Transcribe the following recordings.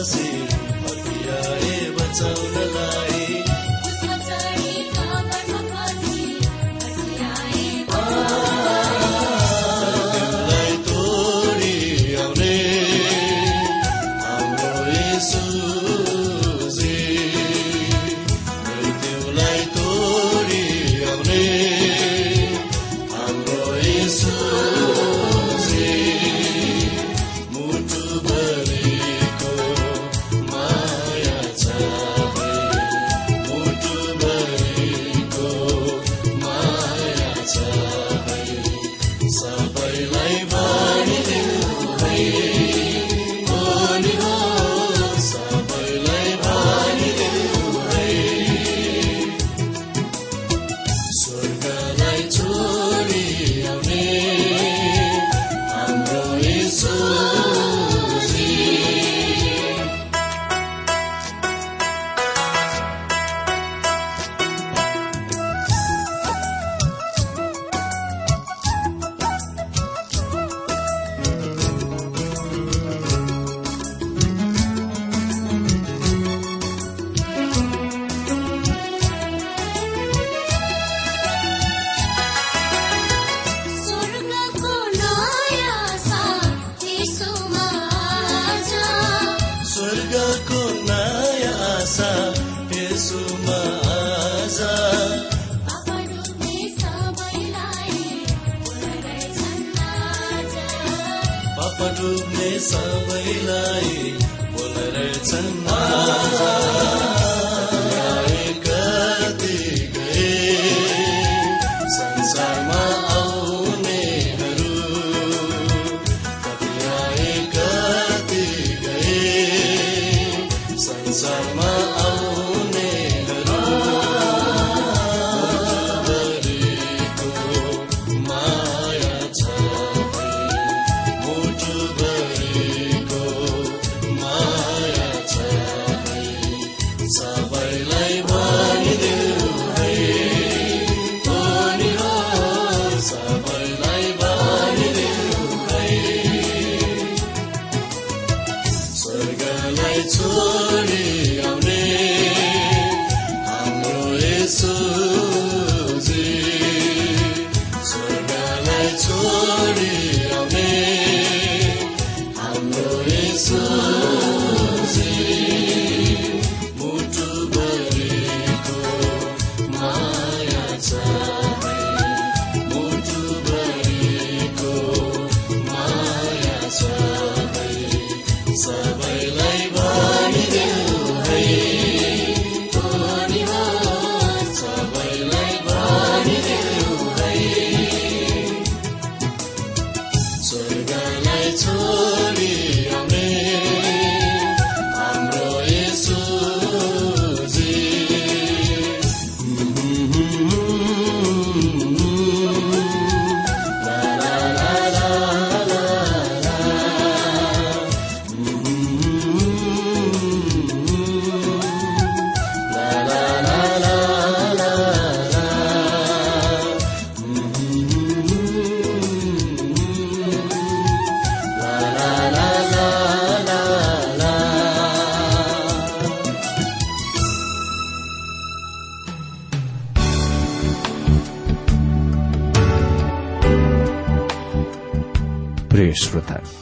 Brasil. सबैलाई बोलेर छन्। So.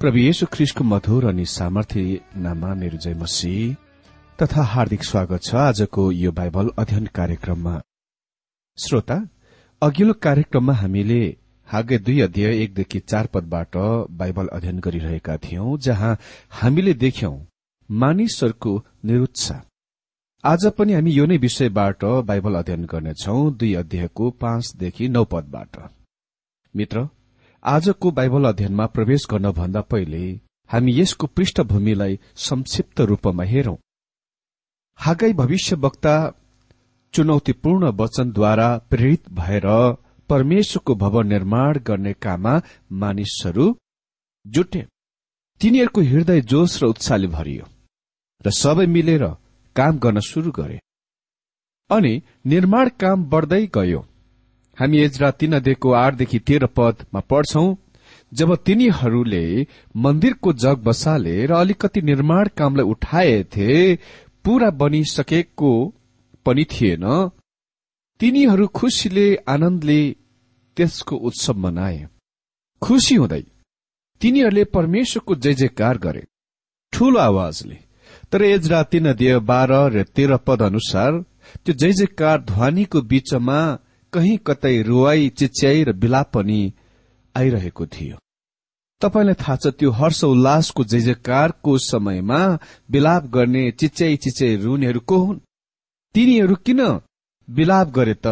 प्रभु येशु ख्रिस्टको मधुर अनि सामर्थ्य नाममा मेरो जय मसी तथा हार्दिक स्वागत छ आजको यो बाइबल अध्ययन कार्यक्रममा। श्रोता अघिल्लो कार्यक्रममा हामीले हागे दुई अध्याय एकदेखि चार पदबाट बाइबल अध्ययन गरिरहेका थियौं जहाँ हामीले देख्यौं मानिसहरूको निरुत्साह आज पनि हामी यो नै विषयबाट बाइबल अध्ययन गर्नेछौ दुई अध्यायको पाँचदेखि नौ पदबाट। मित्र आजको बाइबल अध्ययनमा प्रवेश गर्नभन्दा पहिले हामी यसको पृष्ठभूमिलाई संक्षिप्त रूपमा हेरौं। हागाई भविष्यवक्ता चुनौतीपूर्ण वचनद्वारा प्रेरित भएर परमेश्वरको भवन निर्माण गर्ने काममा मानिसहरू जुटे। तिनीहरूको हृदय जोश र उत्साहले भरियो र सबै मिलेर काम गर्न शुरू गरे। अनि निर्माण काम बढ्दै गयो। हामी एजरा तीन अध्ययको आठदेखि तेह्र पदमा पढ्छौ जब तिनीहरूले मन्दिरको जग बसाले र अलिकति निर्माण कामलाई उठाएथे पूरा बनिसकेको पनि थिएन। तिनीहरू खुसीले आनन्दले त्यसको उत्सव मनाए। खुसी हुँदै तिनीहरूले परमेश्वरको जय जयकार गरे। ठूलो आवाजले। तर एजरा तीन अध्यय बाह्र र तेह्र पद अनुसार त्यो जय जयकार ध्वनिको बीचमा कहीँ कतै रुवाई चिच्याई र बिलाप पनि आइरहेको थियो। तपाईँलाई थाहा छ त्यो हर्ष उल्लासको जय जयकारको समयमा बिलाप गर्ने चिच्याई चिच्याई रुनेहरू को हुन्? तिनीहरू किन बिलाप गरे त?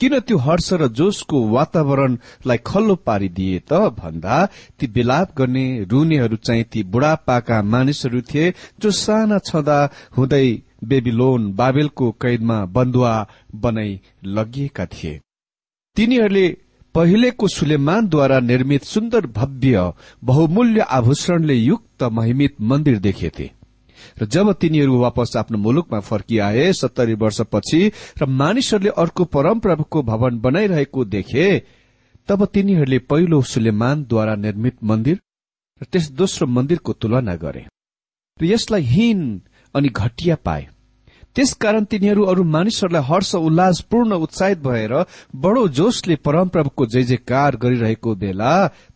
किन त्यो हर्ष र जोसको वातावरणलाई खल्लो पारिदिए त? भन्दा ती बिलाप गर्ने रुनेहरू चाहिँ ती बुढापाका मानिसहरू थिए जो साना छँदा हुँदै बेबिलोन बाबेलको कैदमा बन्दुवा बनाई लगिएका थिए। तिनीहरूले पहिलेको सुलेमानद्वारा निर्मित सुन्दर भव्य बहुमूल्य आभूषणले युक्त महिमित मन्दिर देखेथे। र जब तिनीहरू वापस आफ्नो मुलुकमा फर्किआए सत्तरी वर्षपछि र मानिसहरूले अर्को परमप्रभुको भवन बनाइरहेको देखे तब तिनीहरूले पहिलो सुलेमानद्वारा निर्मित मन्दिर र त्यस दोस्रो मन्दिरको तुलना गरे। र यसलाई हीन अनि घटिया पाए। त्यसकारण तिनीहरू अरू मानिसहरूलाई हर्ष उल्लासपूर्ण उत्साहित भएर बडो जोशले परमप्रभुको जय जयकार गरिरहेको बेला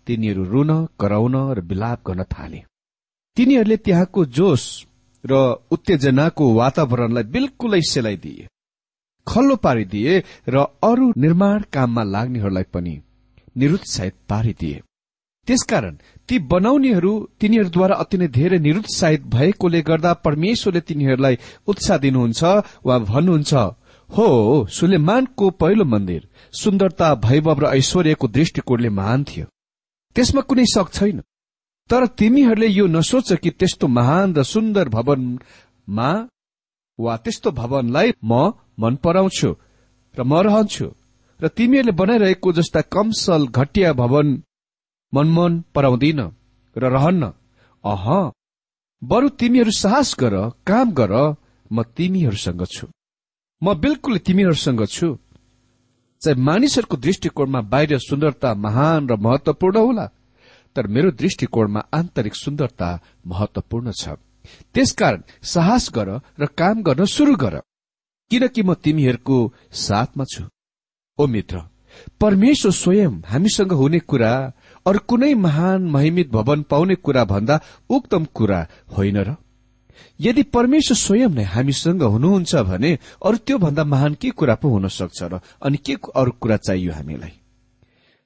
तिनीहरू रुन कराउन र विलाप गर्न थाले। तिनीहरूले त्यहाँको जोश र उत्तेजनाको वातावरणलाई बिल्कुलै सेलाइदिए खल्लो पारिदिए र अरू निर्माण काममा लाग्नेहरूलाई पनि निरुत्साहित पारिदिए। त्यसकारण ती बनाउनेहरू तिनीहरूद्वारा अति नै धेरै निरुत्साहित भएकोले गर्दा परमेश्वरले तिनीहरूलाई उत्साह दिनुहुन्छ वा भन्नुहुन्छ हो सुलेमानको पहिलो मन्दिर सुन्दरता वैभव र ऐश्वर्यको दृष्टिकोणले महान थियो। त्यसमा कुनै शक छैन। तर तिमीहरूले यो नसोच कि त्यस्तो महान र सुन्दर भवनमा वा त्यस्तो भवनलाई म मन पराउँछु र म रहन्छु। र तिमीहरूले बनाइरहेको जस्ता कमसल घटिया भवन मनमन पराउँदिन र रहन्न। अह बरु तिमीहरू साहस गर काम गर म तिमीहरूसँग छु। म बिल्कुल तिमीहरूसँग छु। चाहे मानिसहरूको दृष्टिकोणमा बाहिर सुन्दरता महान र महत्वपूर्ण होला तर मेरो दृष्टिकोणमा आन्तरिक सुन्दरता महत्वपूर्ण छ। त्यसकारण साहस गर र काम गर्न शुरू गर किनकि म तिमीहरूको साथमा छु। ओ मित्र परमेश्वर स्वयं हामीसँग हुने कुरा अरू कुनै महान महिमित भवन पाउने कुरा भन्दा उक्तम कुरा होइन र? यदि परमेश्वर स्वयं नै हामीसँग हुनुहुन्छ भने अरू त्यो भन्दा महान के कुरा पो हुन सक्छ र? अनि के अरू कुरा चाहियो हामीलाई?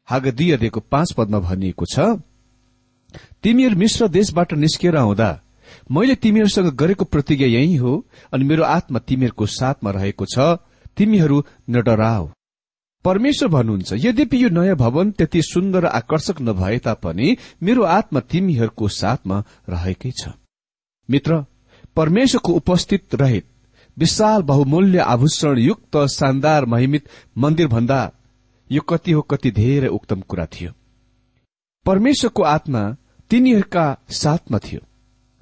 हाग दुई अध्ययको पाँच पदमा भनिएको छ तिमीहरू मिश्र देशबाट निस्किएर आउँदा मैले तिमीहरूसँग गरेको प्रतिज्ञा यही हो अनि मेरो आत्मा तिमीहरूको साथमा रहेको छ तिमीहरू नडराओ परमेश्वर भन्नुहुन्छ यद्यपि यो नयाँ भवन त्यति सुन्दर र आकर्षक नभए तापनि मेरो आत्मा तिमीहरूको साथमा रहेकै छ। मित्र परमेश्वरको उपस्थित रहित विशाल बहुमूल्य आभूषण युक्त शानदार महिमित मन्दिर भन्दा यो कति हो कति धेरै उक्तम कुरा थियो। परमेश्वरको आत्मा तिनीहरूका साथमा थियो।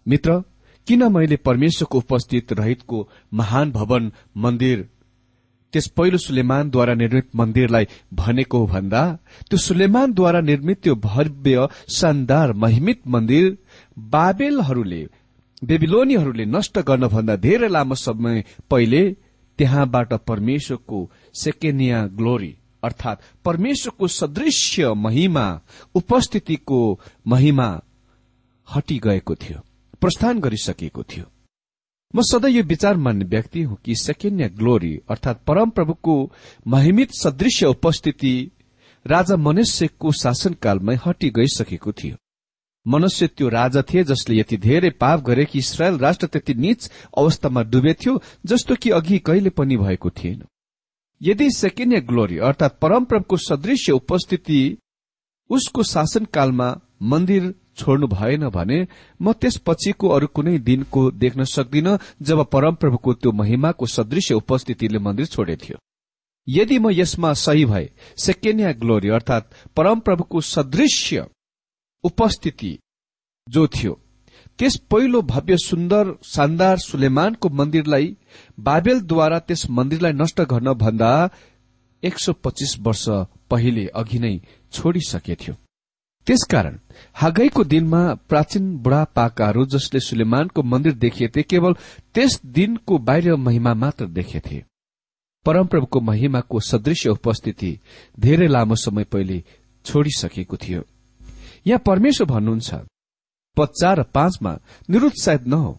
मित्र किन मैले परमेश्वरको उपस्थित रहितको महान भवन मन्दिर त्यस पहिलो सुलेमानद्वारा निर्मित मन्दिरलाई भनेको भन्दा त्यो सुलेमानद्वारा निर्मित त्यो भव्य शानदार महिमित मन्दिर बाबेलहरूले बेबिलोनीहरूले नष्ट गर्नभन्दा धेरै लामो समय पहिले त्यहाँबाट परमेश्वरको सेकेनिया ग्लोरी अर्थात परमेश्वरको सदृश्य महिमा उपस्थितिको महिमा हटी गएको थियो प्रस्थान गरिसकेको थियो। म सधैँ यो विचार मान्ने व्यक्ति हुँ कि सेकेन्य ग्लोरी अर्थात परमप्रभुको महिमित सदृश्य उपस्थिति राजा मनुष्यको शासनकालमै हटी गइसकेको थियो। मनुष्य त्यो राजा थिए जसले यति धेरै पाप गरे कि इसरायल राष्ट्र त्यति निच अवस्थामा डुबेथ्यो जस्तो कि अघि कहिले पनि भएको थिएन। यदि सेकेन्य ग्लोरी अर्थात परमप्रभुको सदृश्य उपस्थिति उसको शासनकालमा मन्दिर छोड्नु भएन भने म त्यसपछिको अरू कुनै दिनको देख्न सक्दिन जब परमप्रभुको त्यो महिमाको सदृश्य उपस्थितिले मन्दिर छोडेथ्यो। यदि म यसमा सही भए सेकेन्या ग्लोरी अर्थात परमप्रभुको सदृश्य उपस्थिति जो थियो त्यस पहिलो भव्य सुन्दर शानदार सुलेमानको मन्दिरलाई बाबेलद्वारा त्यस मन्दिरलाई नष्ट गर्न भन्दा एक सौ पच्चिस वर्ष पहिले अघि नै छोडिसकेथ्यो। त्यसकारण हागैको दिनमा प्राचीन बुढापाकाहरू जसले सुलेमानको मन्दिर देखिएथे केवल त्यस दिनको बाहिर महिमा मात्र देखेथे परमप्रभुको महिमाको सदृश्य उपस्थिति धेरै लामो समय पहिले छोडिसकेको थियो। यहाँ परमेश्वर भन्नुहुन्छ पद चार र पाँचमा निरुत्साहित नहो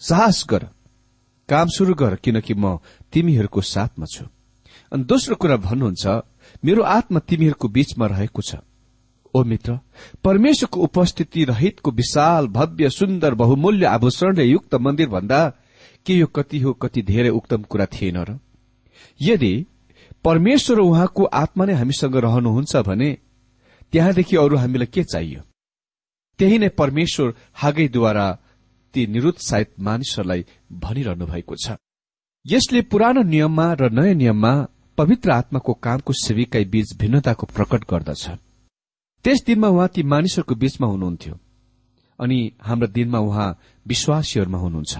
साहस गर काम शुरू गर किनकि म तिमीहरूको साथमा छु। अनि दोस्रो कुरा भन्नुहुन्छ मेरो आत्मा तिमीहरूको बीचमा रहेको छ। ओ मित्र परमेश्वरको उपस्थिति रहितको विशाल भव्य सुन्दर बहुमूल्य आभूषणले युक्त मन्दिर भन्दा के यो कति हो कति धेरै उक्तम कुरा थिएन र। यदि परमेश्वर उहाँको आत्मा नै हामीसँग रहनुहुन्छ भने त्यहाँदेखि अरू हामीलाई के चाहियो? त्यही नै परमेश्वर हागैद्वारा ती निरुत्साहित मानिसहरूलाई भनिरहनु भएको छ। यसले पुरानो नियममा र नयाँ नियममा पवित्र आत्माको कामको सेविकाई बीच भिन्नताको प्रकट गर्दछ। त्यस दिनमा उहाँ ती मानिसहरूको बीचमा हुनुहुन्थ्यो। अनि हाम्रो दिनमा उहाँ विश्वासीहरूमा हुनुहुन्छ।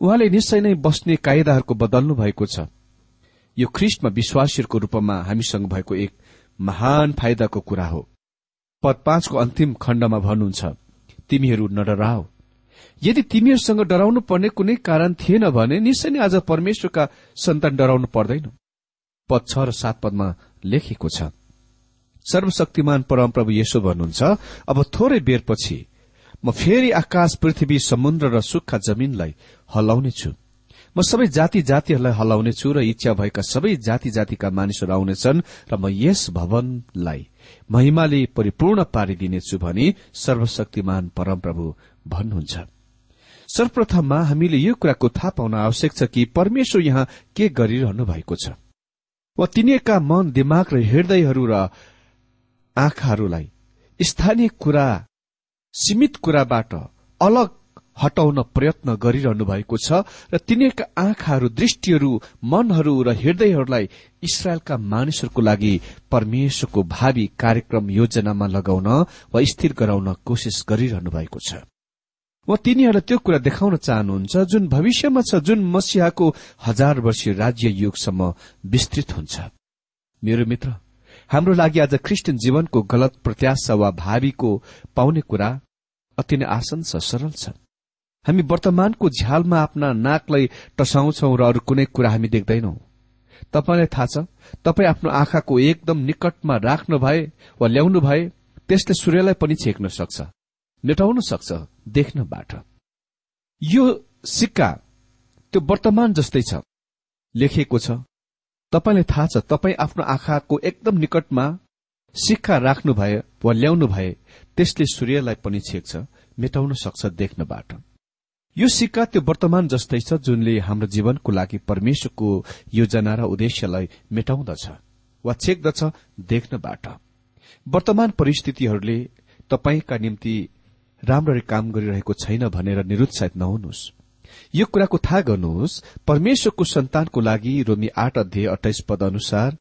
उहाँले निश्चय नै बस्ने कायदाहरूको बदल्नु भएको छ। यो ख्रिस्टमा विश्वासीहरूको रूपमा हामीसँग भएको एक महान फाइदाको कुरा हो। पद पाँचको अन्तिम खण्डमा भन्नुहुन्छ तिमीहरू नडराओ यदि तिमीहरूसँग डराउनु पर्ने कुनै कारण थिएन भने निश्चय नै आज परमेश्वरका सन्तान डराउनु पर्दैन। पद छ र सात पदमा लेखेको छ। सर्वशक्तिमान परमप्रभु यसो भन्नुहुन्छ अब थोरै बेरपछि म फेरि आकाश पृथ्वी समुद्र र सुक्खा जमीनलाई हल्लाउनेछु म सबै जाति जातिहरूलाई हल्लाउनेछु र इच्छा भएका सबै जाति जातिका मानिसहरू आउनेछन् र म यस भवनलाई महिमाले परिपूर्ण पारिदिनेछु भनी सर्वशक्तिमान परमप्रभु भन्नुहुन्छ। सर्वप्रथममा हामीले यो कुराको थाहा पाउन आवश्यक छ कि परमेश्वर यहाँ के गरिरहनु भएको छ। वा तिनीहरूका मन दिमाग र हृदयहरू र आँखाहरूलाई स्थानीय कुरा सीमित कुराबाट अलग हटाउन प्रयत्न गरिरहनु भएको छ र तिनीहरूका आँखाहरू दृष्टिहरू मनहरू र हृदयहरूलाई इसरायलका मानिसहरूको लागि परमेश्वरको भावी कार्यक्रम योजनामा लगाउन वा स्थिर गराउन कोसिस गरिरहनु भएको छ। वा तिनीहरूलाई त्यो कुरा देखाउन चाहनुहुन्छ जुन भविष्यमा छ जुन मसिहाको हजार वर्षीय राज्य युगसम्म विस्तृत हुन्छ। मेरो मित्र हाम्रो लागि आज क्रिस्चियन जीवनको गलत प्रत्याशा वा भावीको पाउने कुरा अति नै आसन छ सरल छ। हामी वर्तमानको झ्यालमा आफ्ना नाकलाई टसाउँछौ र अरू कुनै कुरा हामी देख्दैनौ। तपाईँलाई थाहा छ तपाईँ आफ्नो आँखाको एकदम निकटमा राख्नु भए वा ल्याउनु भए त्यसले सूर्यलाई पनि छेक्न सक्छ मेटाउन सक्छ देख्नबाट। यो सिक्का त्यो वर्तमान जस्तै छ। लेखिएको छ तपाईँलाई थाहा छ तपाईँ आफ्नो आँखाको एकदम निकटमा सिक्का राख्नु भए वा ल्याउनु भए त्यसले सूर्यलाई पनि छेक्छ मेटाउन सक्छ देख्नबाट। यो सिक्का त्यो वर्तमान जस्तै छ जुनले हाम्रो जीवनको लागि परमेश्वरको योजना र उद्देश्यलाई मेटाउँदछ वा छेक्दछ देख्नबाट। वर्तमान परिस्थितिहरूले तपाईँका निम्ति राम्ररी काम गरिरहेको छैन भनेर निरुत्साहित नहुनुहोस्। यो कुराको थाहा गर्नुहोस् परमेश्वरको सन्तानको लागि रोमी आठ अध्यय अठाइस पद अनुसार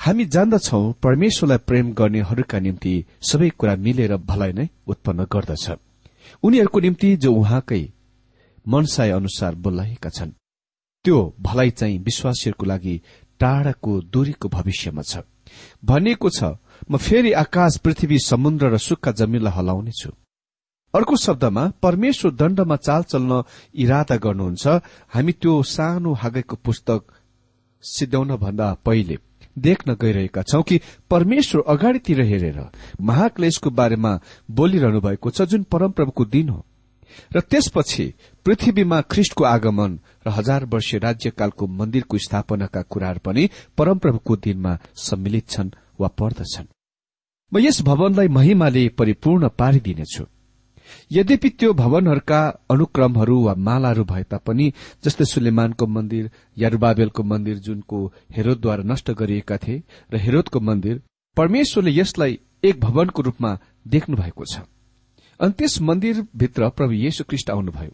हामी जान्दछौ परमेश्वरलाई प्रेम गर्नेहरूका निम्ति सबै कुरा मिलेर भलाइ नै उत्पन्न गर्दछ। उनीहरूको निम्ति जो उहाँकै मनसाय अनुसार बोलाएका छन् त्यो भलाइ चाहिँ विश्वासीहरूको लागि टाढाको दूरीको भविष्यमा छ। भनिएको छ म फेरि आकाश पृथ्वी समुद्र र सुक्खा जमिनलाई हलाउनेछु। अर्को शब्दमा परमेश्वर दण्डमा चाल चल्न इरादा गर्नुहुन्छ। हामी त्यो सानो हागैको पुस्तक सिद्ध्याउन भन्दा पहिले देख्न गइरहेका छौं कि परमेश्वर अगाडितिर हेरेर महाक्लेशको बारेमा बोलिरहनु भएको छ जुन परमप्रभुको दिन हो। र त्यसपछि पृथ्वीमा ख्रिष्टको आगमन र हजार वर्षीय राज्यकालको मन्दिरको स्थापनाका कुराहरू पनि परमप्रभुको दिनमा सम्मिलित छन् वा पर्दछन्। म यस भवनलाई महिमाले परिपूर्ण पारिदिनेछु। यद्यपि त्यो भवनहरूका अनुक्रमहरू वा मालाहरू भए तापनि जस्तै सुलेमानको मन्दिर यारुबाबेलको मन्दिर जुनको हेरोदद्वारा नष्ट गरिएका थिए र हेरोदको मन्दिर परमेश्वरले यसलाई एक भवनको रूपमा देख्नु भएको छ। अनि त्यस मन्दिरभित्र प्रभु येशु क्रिष्ट आउनुभयो।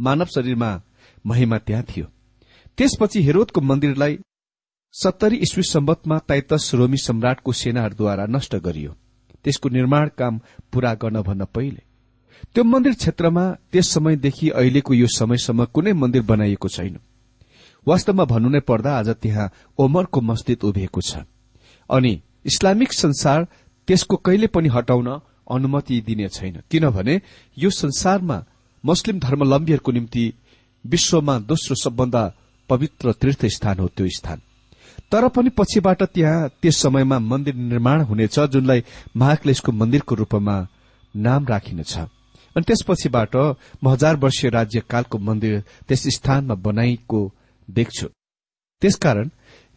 मानव शरीरमा महिमा त्यहाँ थियो। त्यसपछि हेरोदको मन्दिरलाई सत्तरी इस्वी सम्बतमा ताइतस रोमी सम्राटको सेनाहरूद्वारा नष्ट गरियो। त्यसको निर्माण काम पूरा गर्नभन्दा पहिले। त्यो मन्दिर क्षेत्रमा त्यस समयदेखि अहिलेको यो समयसम्म कुनै मन्दिर बनाइएको छैन। वास्तवमा भन्नु नै पर्दा आज त्यहाँ ओमरको मस्जिद उभिएको छ। अनि इस्लामिक संसार त्यसको कहिले पनि हटाउन अनुमति दिने छैन। किनभने यो संसारमा मुस्लिम धर्मलम्बीहरूको निम्ति विश्वमा दोस्रो सबभन्दा पवित्र तीर्थ स्थान हो त्यो स्थान। तर पनि पछिबाट त्यहाँ त्यस समयमा मन्दिर निर्माण हुनेछ जुनलाई महाक्लेशको मन्दिरको रूपमा नाम राखिनेछ। अनि त्यसपछिबाट म हजार वर्षीय राज्यकालको मन्दिर त्यस स्थानमा बनाइएको देख्छु। त्यसकारण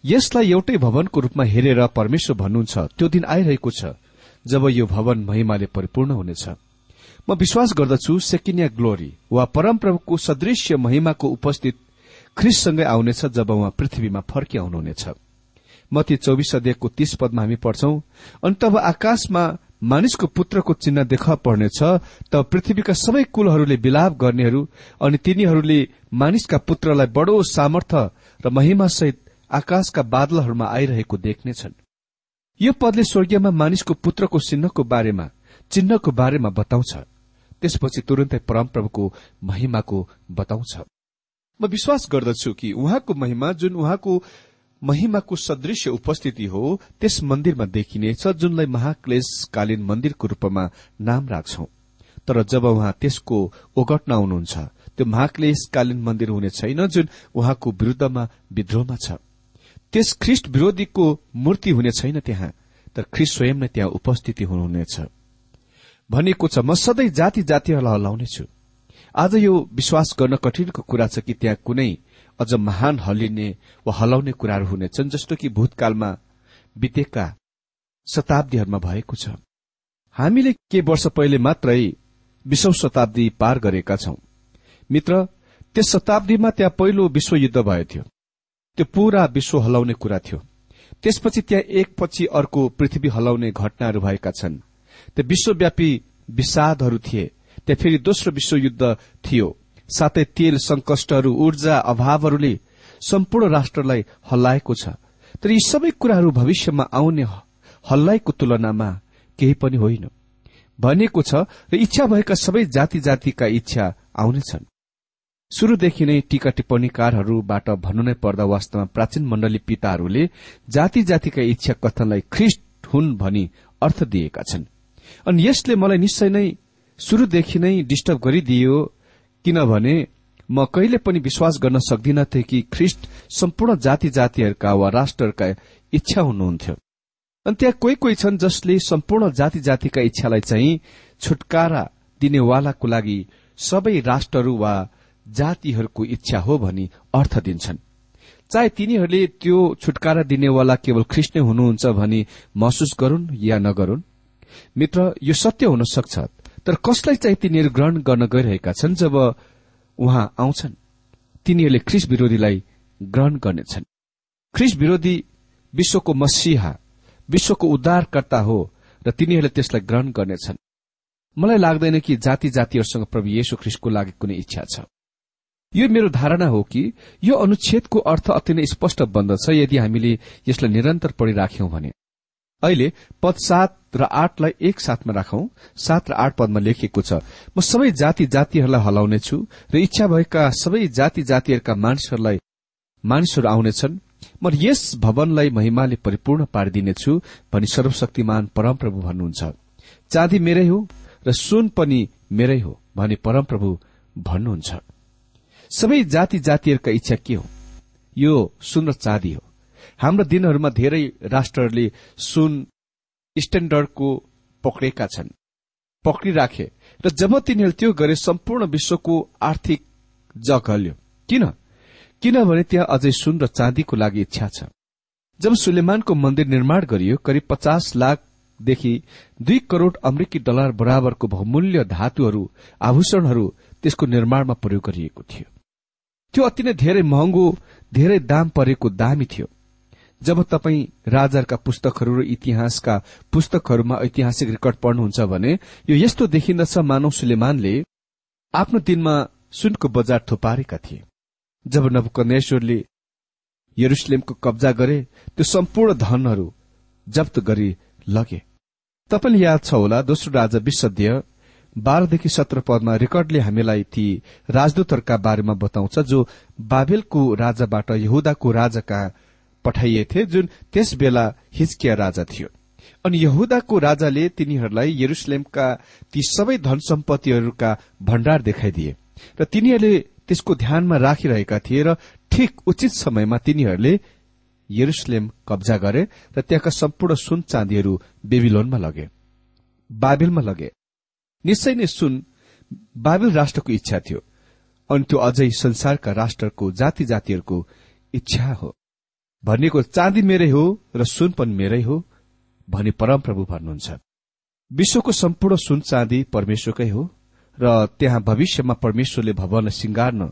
यसलाई एउटै भवनको रूपमा हेरेर परमेश्वर भन्नुहुन्छ त्यो दिन आइरहेको छ जब यो भवन महिमाले परिपूर्ण हुनेछ। म विश्वास गर्दछु सेकिनिया ग्लोरी वा परमप्रभुको सदृश्य महिमाको उपस्थित ख्रिससँगै आउनेछ जब उहाँ पृथ्वीमा फर्किआउनुहुनेछ। मती चौबिस अध्ययको तीस पदमा हामी पढ्छौं अनि तब आकाशमा मानिसको पुत्रको चिन्ह देखा पर्नेछ तब पृथ्वीका सबै कुलहरूले विलाप गर्नेहरू अनि तिनीहरूले मानिसका पुत्रलाई बडो सामर्थ्य र महिमासहित आकाशका बादलहरूमा आइरहेको देख्नेछन्। यो पदले स्वर्गीयमा मानिसको पुत्रको चिन्हको बारेमा चिन्हको बारेमा बताउँछ। त्यसपछि तुरन्तै परमप्रभुको महिमाको बताउँछ। म विश्वास गर्दछु कि उहाँको महिमा जुन उहाँको महिमाको सदृश्य उपस्थिति हो त्यस मन्दिरमा देखिनेछ जुनलाई महाक्लेशकालीन मन्दिरको रूपमा नाम राख्छौ। तर जब उहाँ त्यसको ओगट्न आउनुहुन्छ त्यो महाक्लेशकालीन मन्दिर हुने छैन जुन उहाँको विरूद्धमा विद्रोहमा छ। त्यस ख्रिष्ट विरोधीको मूर्ति हुने छैन त्यहाँ तर ख्रिस्ट स्वयं नै त्यहाँ उपस्थिति हुनुहुनेछ। भनिएको छ म सधैँ जाति जातिहरूलाई हल्लाउनेछु आज यो विश्वास गर्न कठिनको कुरा छ कि त्यहाँ कुनै अझ महान हल्लिने वा हलाउने कुराहरू हुनेछन् जस्तो कि भूतकालमा बितेका शताब्दीहरूमा भएको छ। हामीले के वर्ष पहिले मात्रै विश्व शताब्दी पार गरेका छौं। मित्र त्यस शताब्दीमा त्यहाँ पहिलो विश्वयुद्ध भयो त्यो पूरा विश्व हलाउने कुरा थियो। त्यसपछि त्यहाँ एकपछि अर्को पृथ्वी हलाउने घटनाहरू भएका छन्। त्यो विश्वव्यापी विषादहरू थिए। त्यहाँ फेरि दोस्रो विश्वयुद्ध थियो। साथै तेल संकष्टहरू ऊर्जा अभावहरूले सम्पूर्ण राष्ट्रलाई हल्लाएको छ। तर यी सबै कुराहरू भविष्यमा आउने हल्लाइको तुलनामा केही पनि होइन। भनिएको छ र इच्छा भएका सबै जाति जातिका इच्छा आउनेछन्। शुरूदेखि नै टीका टिप्पणीकारहरूबाट भन्नु नै पर्दा वास्तवमा प्राचीन मण्डली पिताहरूले जाति जातिका इच्छा कथनलाई ख्रिष्ट हुन् भनी अर्थ दिएका छन्। अनि यसले मलाई निश्चय नै शुरूदेखि नै डिस्टर्ब गरिदियो किनभने म कहिले पनि विश्वास गर्न सक्दिनथे कि ख्रिष्ट सम्पूर्ण जाति जातिहरूका वा राष्ट्रहरूका इच्छा हुनुहुन्थ्यो। अनि त्यहाँ कोही कोही छन् जसले सम्पूर्ण जाति जातिका इच्छालाई चाहिँ छुटकारा दिनेवालाको लागि सबै राष्ट्रहरू वा जातिहरूको इच्छा हो भनी अर्थ दिन्छन्। चाहे तिनीहरूले त्यो छुटकारा दिनेवाला केवल ख्रिस्ट नै हुनुहुन्छ भनी महसुस गरून् या नगरून् मित्र यो सत्य हुन सक्छ। तर कसलाई चाहिँ तिनीहरू ग्रहण गर्न गइरहेका छन् जब उहाँ आउँछन्? तिनीहरूले ख्रिस विरोधीलाई ग्रहण गर्नेछन्। ख्रिस विरोधी विश्वको मसिहा विश्वको उद्धारकर्ता हो र तिनीहरूले त्यसलाई ग्रहण गर्नेछन्। मलाई लाग्दैन कि जाति जातिहरूसँग प्रभु येशु ख्रिस्टको लागि कुनै इच्छा छ। यो मेरो धारणा हो कि यो अनुच्छेदको अर्थ अति नै स्पष्ट बन्दछ यदि हामीले यसलाई निरन्तर पढिराख्यौं भने। अहिले पद सात र आठलाई एक साथमा राखौं। सात र आठ पदमा लेखिएको छ। म सबै जाति जातिहरूलाई हलाउनेछु र इच्छा भएका सबै जाति जातिहरूका मानिसहरूलाई मानिसहरू आउनेछन्। म यस भवनलाई महिमाले परिपूर्ण पारिदिनेछु भनी सर्वशक्तिमान परमप्रभु भन्नुहुन्छ। चाँदी मेरै हो र सुन पनि मेरै हो भनी परमप्रभु भन्नुहुन्छ। सबै जाति जातिहरूका इच्छा के हो? यो सुन र चाँदी हो। हाम्रो दिनहरूमा धेरै राष्ट्रहरूले सुन स्ट्याण्डर्डको पक्रेका छन् पक्रिराखे र जब तिनीहरू त्यो गरे सम्पूर्ण विश्वको आर्थिक जग हल्यो। किन? किनभने त्यहाँ अझै सुन र चाँदीको लागि इच्छा छ। जब सुलेमानको मन्दिर निर्माण गरियो करिब पचास लाखदेखि दुई करोड़ अमेरिकी डलर बराबरको बहुमूल्य धातुहरू आभूषणहरू त्यसको निर्माणमा प्रयोग गरिएको थियो। त्यो अति नै धेरै महँगो धेरै दाम परेको दामी थियो। जब तपाईँ राजाका पुस्तकहरू र इतिहासका पुस्तकहरूमा ऐतिहासिक रेकर्ड पढ्नुहुन्छ भने यो यस्तो देखिन्दछ मानव सुलेमानले आफ्नो दिनमा सुनको बजार थुपारेका थिए। जब नवकनेश्वरले यरुसलेमको कब्जा गरे त्यो सम्पूर्ण धनहरू जप्त गरी लगे। तपाईँले याद छ होला दोस्रो राजा विश्वद्य बाह्रदेखि सत्र पदमा रेकर्डले हामीलाई ती राजदूतहरूका बारेमा बताउँछ जो बाबेलको राजाबाट यहुदाको राजाका पठाइएथे जुन त्यस बेला हिचकिया राजा थियो। अनि यहुदाको राजाले तिनीहरूलाई यरुसलेमका ती सबै धन सम्पत्तिहरूका भण्डार देखाइदिए र तिनीहरूले त्यसको ध्यानमा राखिरहेका थिए र ठिक उचित समयमा तिनीहरूले यरुसलेम कब्जा गरे र त्यहाँका सम्पूर्ण सुन चाँदीहरू बेबिलोनमा लगे बाबेलमा लगे। निश्चय नै सुन बाबेल राष्ट्रको इच्छा थियो अनि त्यो अझै संसारका राष्ट्रको जाति जातिहरूको इच्छा हो। भनिएको चाँदी मेरै हो र सुन पनि मेरै हो भनी परमप्रभु भन्नुहुन्छ। विश्वको सम्पूर्ण सुन चाँदी परमेश्वरकै हो र त्यहाँ भविष्यमा परमेश्वरले भवनलाई सिंगार्न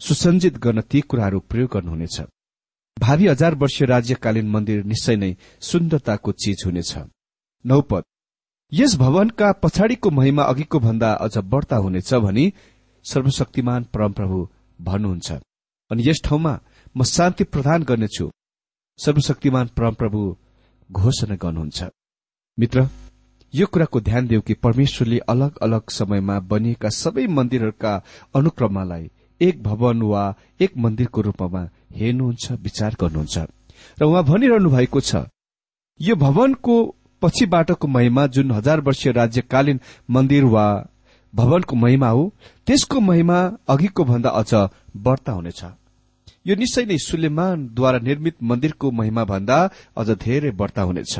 सुसञ्जित गर्न ती कुराहरू प्रयोग गर्नुहुनेछ। भावी हजार वर्षीय राज्यकालीन मन्दिर निश्चय नै सुन्दरताको चिज हुनेछ। नौपद यस भवनका पछाडिको महिमा अघिको भन्दा अझ बढ्ता हुनेछ भनी सर्वशक्तिमान परमप्रभु भन्नुहुन्छ। अनि यस ठाउँमा म शान्ति प्रदान गर्नेछु। सर्वशक्तिमान परमप्रभु घोषणा गर्नुहुन्छ। मित्र यो कुराको ध्यान देऊ कि परमेश्वरले अलग अलग समयमा बनिएका सबै मन्दिरहरूका अनुक्रमलाई एक भवन वा एक मन्दिरको रूपमा हेर्नुहुन्छ विचार गर्नुहुन्छ। र उहाँ भनिरहनु भएको छ यो भवनको पछिबाटको महिमा जुन हजार वर्षीय राज्यकालीन मन्दिर वा भवनको महिमा हो त्यसको महिमा अघिको भन्दा अझ बढ्ता हुनेछ। यो निश्चय नै सुलेमानद्वारा निर्मित मन्दिरको महिमा भन्दा अझ धेरै बढ्ता हुनेछ।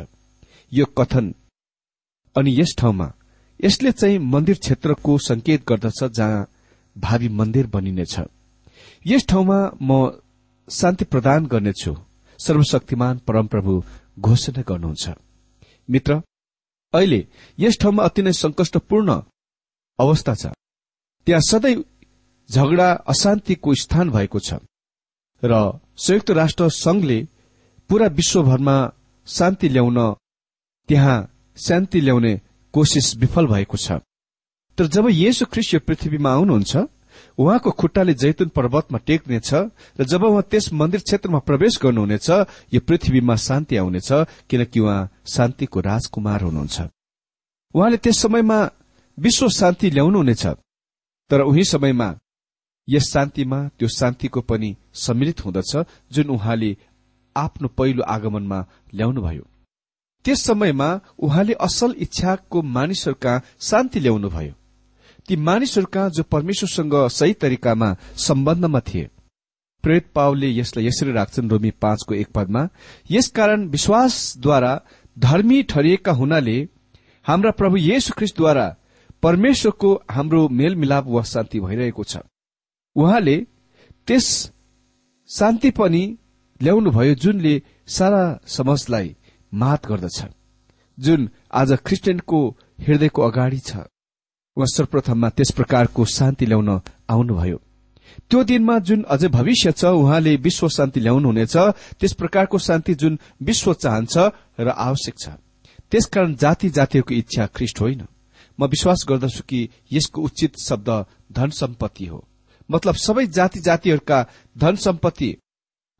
यो कथन अनि यस ठाउँमा यसले चाहिँ मन्दिर क्षेत्रको संकेत गर्दछ जहाँ भावी मन्दिर बनिनेछ। यस ठाउँमा म शान्ति प्रदान गर्नेछु। सर्वशक्तिमान परमप्रभु घोषणा गर्नुहुन्छ। मित्र अहिले यस ठाउँमा अति नै संकष्टपूर्ण अवस्था छ। त्यहाँ सधैँ झगडा अशान्तिको स्थान भएको छ। र संयुक्त राष्ट्र संघले पूरा विश्वभरमा शान्ति ल्याउन त्यहाँ शान्ति ल्याउने कोशिश विफल भएको छ। तर जब येशु ख्रिस्ट यो पृथ्वीमा आउनुहुन्छ उहाँको खुट्टाले जैतुन पर्वतमा टेक्नेछ र जब उहाँ त्यस मन्दिर क्षेत्रमा प्रवेश गर्नुहुनेछ यो पृथ्वीमा शान्ति आउनेछ किनकि उहाँ शान्तिको राजकुमार हुनुहुन्छ। उहाँले त्यस समयमा विश्व शान्ति ल्याउनुहुनेछ। तर उही समयमा यस शान्तिमा त्यो शान्तिको पनि सम्मिलित हुँदछ जुन उहाँले आफ्नो पहिलो आगमनमा ल्याउनुभयो। त्यस समयमा उहाँले असल इच्छाको मानिसहरूका शान्ति ल्याउनुभयो। ती मानिसहरूका जो परमेश्वरसँग सही तरिकामा सम्बन्धमा थिए। प्रेत पावले यसलाई यसरी राख्छन् रोमी पाँचको एक पदमा यसकारण विश्वासद्वारा धर्मी ठरिएका हुनाले हाम्रा प्रभु येशु ख्रिस्टद्वारा परमेश्वरको हाम्रो मेलमिलाप वा शान्ति भइरहेको छ। उहाँले त्यस शान्ति पनि ल्याउनुभयो जुनले सारा समाजलाई मात गर्दछ जुन आज क्रिस्चियनको हृदयको अगाडि छ। उहाँ सर्वप्रथममा त्यस प्रकारको शान्ति ल्याउन आउनुभयो। त्यो दिनमा जुन अझै भविष्य छ उहाँले विश्व शान्ति ल्याउनुहुनेछ त्यस प्रकारको शान्ति जुन विश्व चाहन्छ र आवश्यक छ। त्यसकारण जाति जातिहरूको इच्छा ख्रिष्ट होइन। म विश्वास गर्दछु कि यसको उचित शब्द धन सम्पत्ति हो। मतलब सबै जाति जातिहरूका धन सम्पत्ति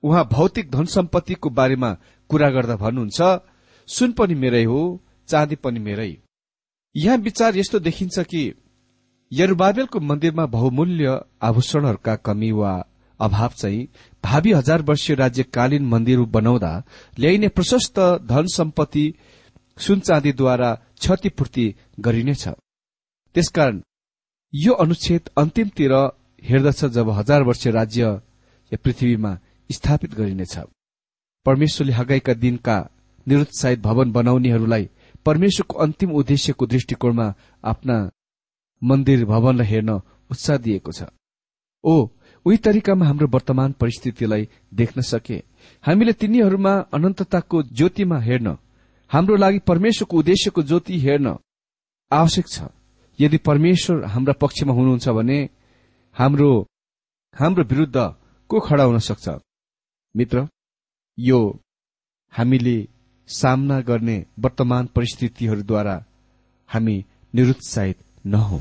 उहाँ भौतिक धन सम्पत्तिको बारेमा कुरा गर्दा भन्नुहुन्छ सुन पनि मेरै हो चाँदी पनि मेरै। यहाँ विचार यस्तो देखिन्छ कि यरुबाबेलको मन्दिरमा बहुमूल्य आभूषणहरूका कमी वा अभाव चाहिँ भावी हजार वर्षीय राज्यकालीन मन्दिर बनाउँदा ल्याइने प्रशस्त धन सम्पत्ति सुन चाँदीद्वारा क्षतिपूर्ति गरिनेछ। त्यसकारण यो अनुच्छेद अन्तिमतिर हेर्दछ जब हजार वर्ष राज्य पृथ्वीमा स्थापित गरिनेछ। परमेश्वरले हगाईका दिनका निरुत्साहित भवन बनाउनेहरूलाई परमेश्वरको अन्तिम उद्देश्यको दृष्टिकोणमा आफ्ना मन्दिर भवनलाई हेर्न उत्साह दिएको छ। ओ उही तरिकामा हाम्रो वर्तमान परिस्थितिलाई देख्न सके। हामीले तिनीहरूमा अनन्तताको ज्योतिमा हेर्न हाम्रो लागि परमेश्वरको उद्देश्यको ज्योति हेर्न आवश्यक छ। यदि परमेश्वर हाम्रा पक्षमा हुनुहुन्छ भने हाम्रो हाम्रो विरूद्ध को खड़ा हुन सक्छ? मित्र यो हामीले सामना गर्ने वर्तमान परिस्थितिहरूद्वारा हामी निरुत्साहित नहौं।